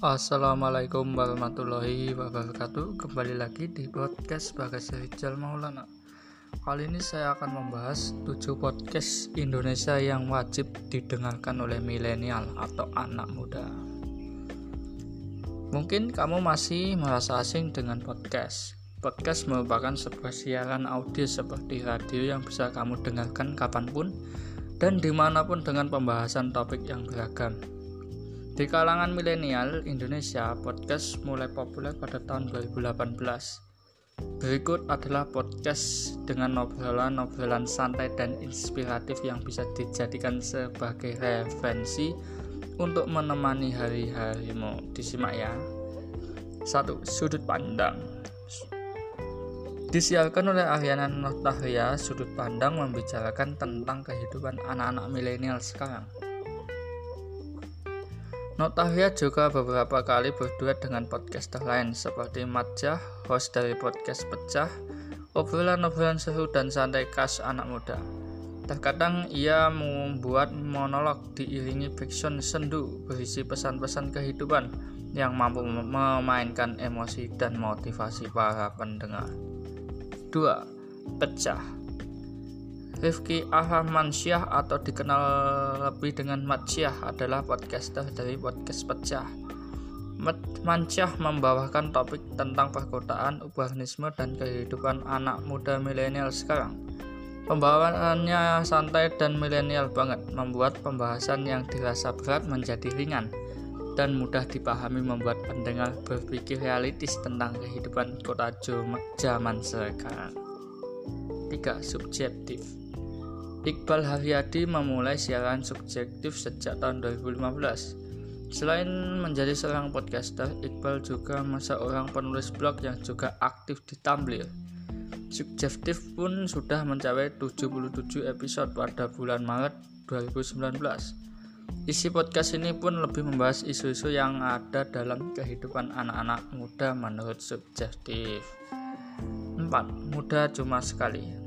Assalamualaikum warahmatullahi wabarakatuh. Kembali lagi di podcast Bagas Rijal Maulana. Kali ini saya akan membahas 7 podcast Indonesia yang wajib didengarkan oleh milenial atau anak muda. Mungkin kamu masih merasa asing dengan podcast. Podcast merupakan sebuah siaran audio seperti radio yang bisa kamu dengarkan kapan pun dan di mana pun dengan pembahasan topik yang beragam di kalangan milenial Indonesia, podcast mulai populer pada tahun 2018. Berikut adalah podcast dengan obrolan-obrolan santai dan inspiratif yang bisa dijadikan sebagai referensi untuk menemani hari-harimu. Disimak ya. 1. Sudut pandang. Disiarkan oleh Ariana Notahria, sudut pandang membicarakan tentang kehidupan anak-anak milenial sekarang. Notahya juga beberapa kali berduet dengan podcaster lain seperti Matjah, host dari podcast Pecah, obrolan-obrolan seru dan santai khas anak muda. Terkadang ia membuat monolog diiringi fiction sendu berisi pesan-pesan kehidupan yang mampu memainkan emosi dan motivasi para pendengar. 2. Pecah Rifki Ahmansyah atau dikenal lebih dengan Matsyah adalah podcaster dari podcast Pecah. Mansyah membawakan topik tentang perkotaan, urbanisme, dan kehidupan anak muda milenial sekarang. Pembawaannya santai dan milenial banget, membuat pembahasan yang dirasa berat menjadi ringan dan mudah dipahami membuat pendengar berpikir realistis tentang kehidupan kota zaman sekarang. 3. Subjektif Iqbal Haryadi memulai siaran subjektif sejak tahun 2015. Selain menjadi seorang podcaster, Iqbal juga seorang penulis blog yang juga aktif di Tumblr. Subjektif pun sudah mencapai 77 episode pada bulan Maret 2019. Isi podcast ini pun lebih membahas isu-isu yang ada dalam kehidupan anak-anak muda menurut subjektif. 4. Muda cuma sekali.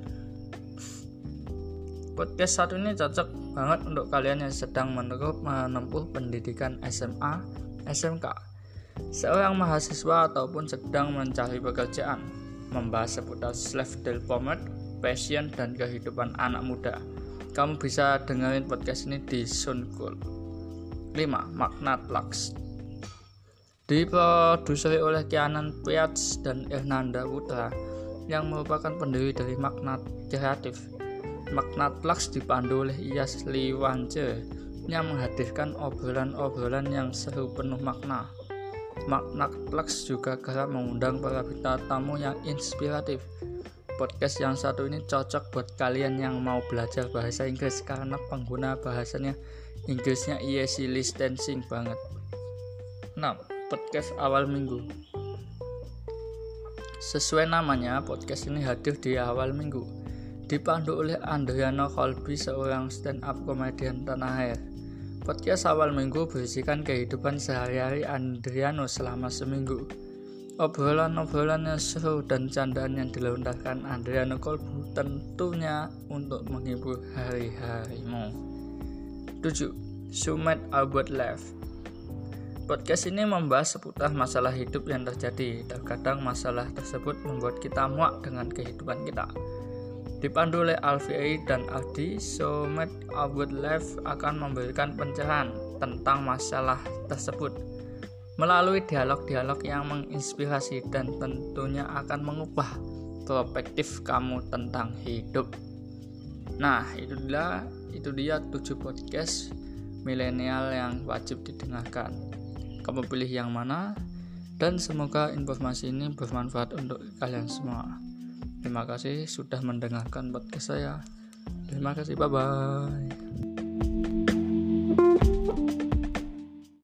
Podcast satu ini cocok banget untuk kalian yang sedang menempuh, menempuh pendidikan SMA, SMK, seorang mahasiswa ataupun sedang mencari pekerjaan, membahas seputar self development, passion dan kehidupan anak muda. Kamu bisa dengerin podcast ini di Soundcloud. 5. Makna Lux Diproduksi oleh Kianan Piats dan Ernanda Putra yang merupakan pendiri dari Magna Kreatif Magnatlax dipandu oleh Iyas Liwance yang menghadirkan obrolan-obrolan yang seru penuh makna. Magnatlax juga kerap mengundang para bintang tamu yang inspiratif. Podcast yang satu ini cocok buat kalian yang mau belajar bahasa Inggris karena pengguna bahasanya Inggrisnya easy listening banget. 6. Podcast awal minggu Sesuai namanya, podcast ini hadir di awal minggu dipandu oleh Andriano Kolbi seorang stand up komedian tanah air. Podcast awal minggu berisikan kehidupan sehari-hari Andriano selama seminggu. Obrolan-obrolan yang seru dan candaan yang dilontarkan Andriano Kolbu tentunya untuk menghibur hari-harimu. 7. Summit Albert Life Podcast ini membahas seputar masalah hidup yang terjadi. Terkadang masalah tersebut membuat kita muak dengan kehidupan kita. Dipandu oleh Alfiei dan Aldi, Somet Live akan memberikan pencerahan tentang masalah tersebut melalui dialog-dialog yang menginspirasi dan tentunya akan mengubah perspektif kamu tentang hidup. Nah, itu dia itu dia 7 podcast milenial yang wajib didengarkan. Kamu pilih yang mana? Dan semoga informasi ini bermanfaat untuk kalian semua. Terima kasih sudah mendengarkan podcast saya. Terima kasih, bye bye.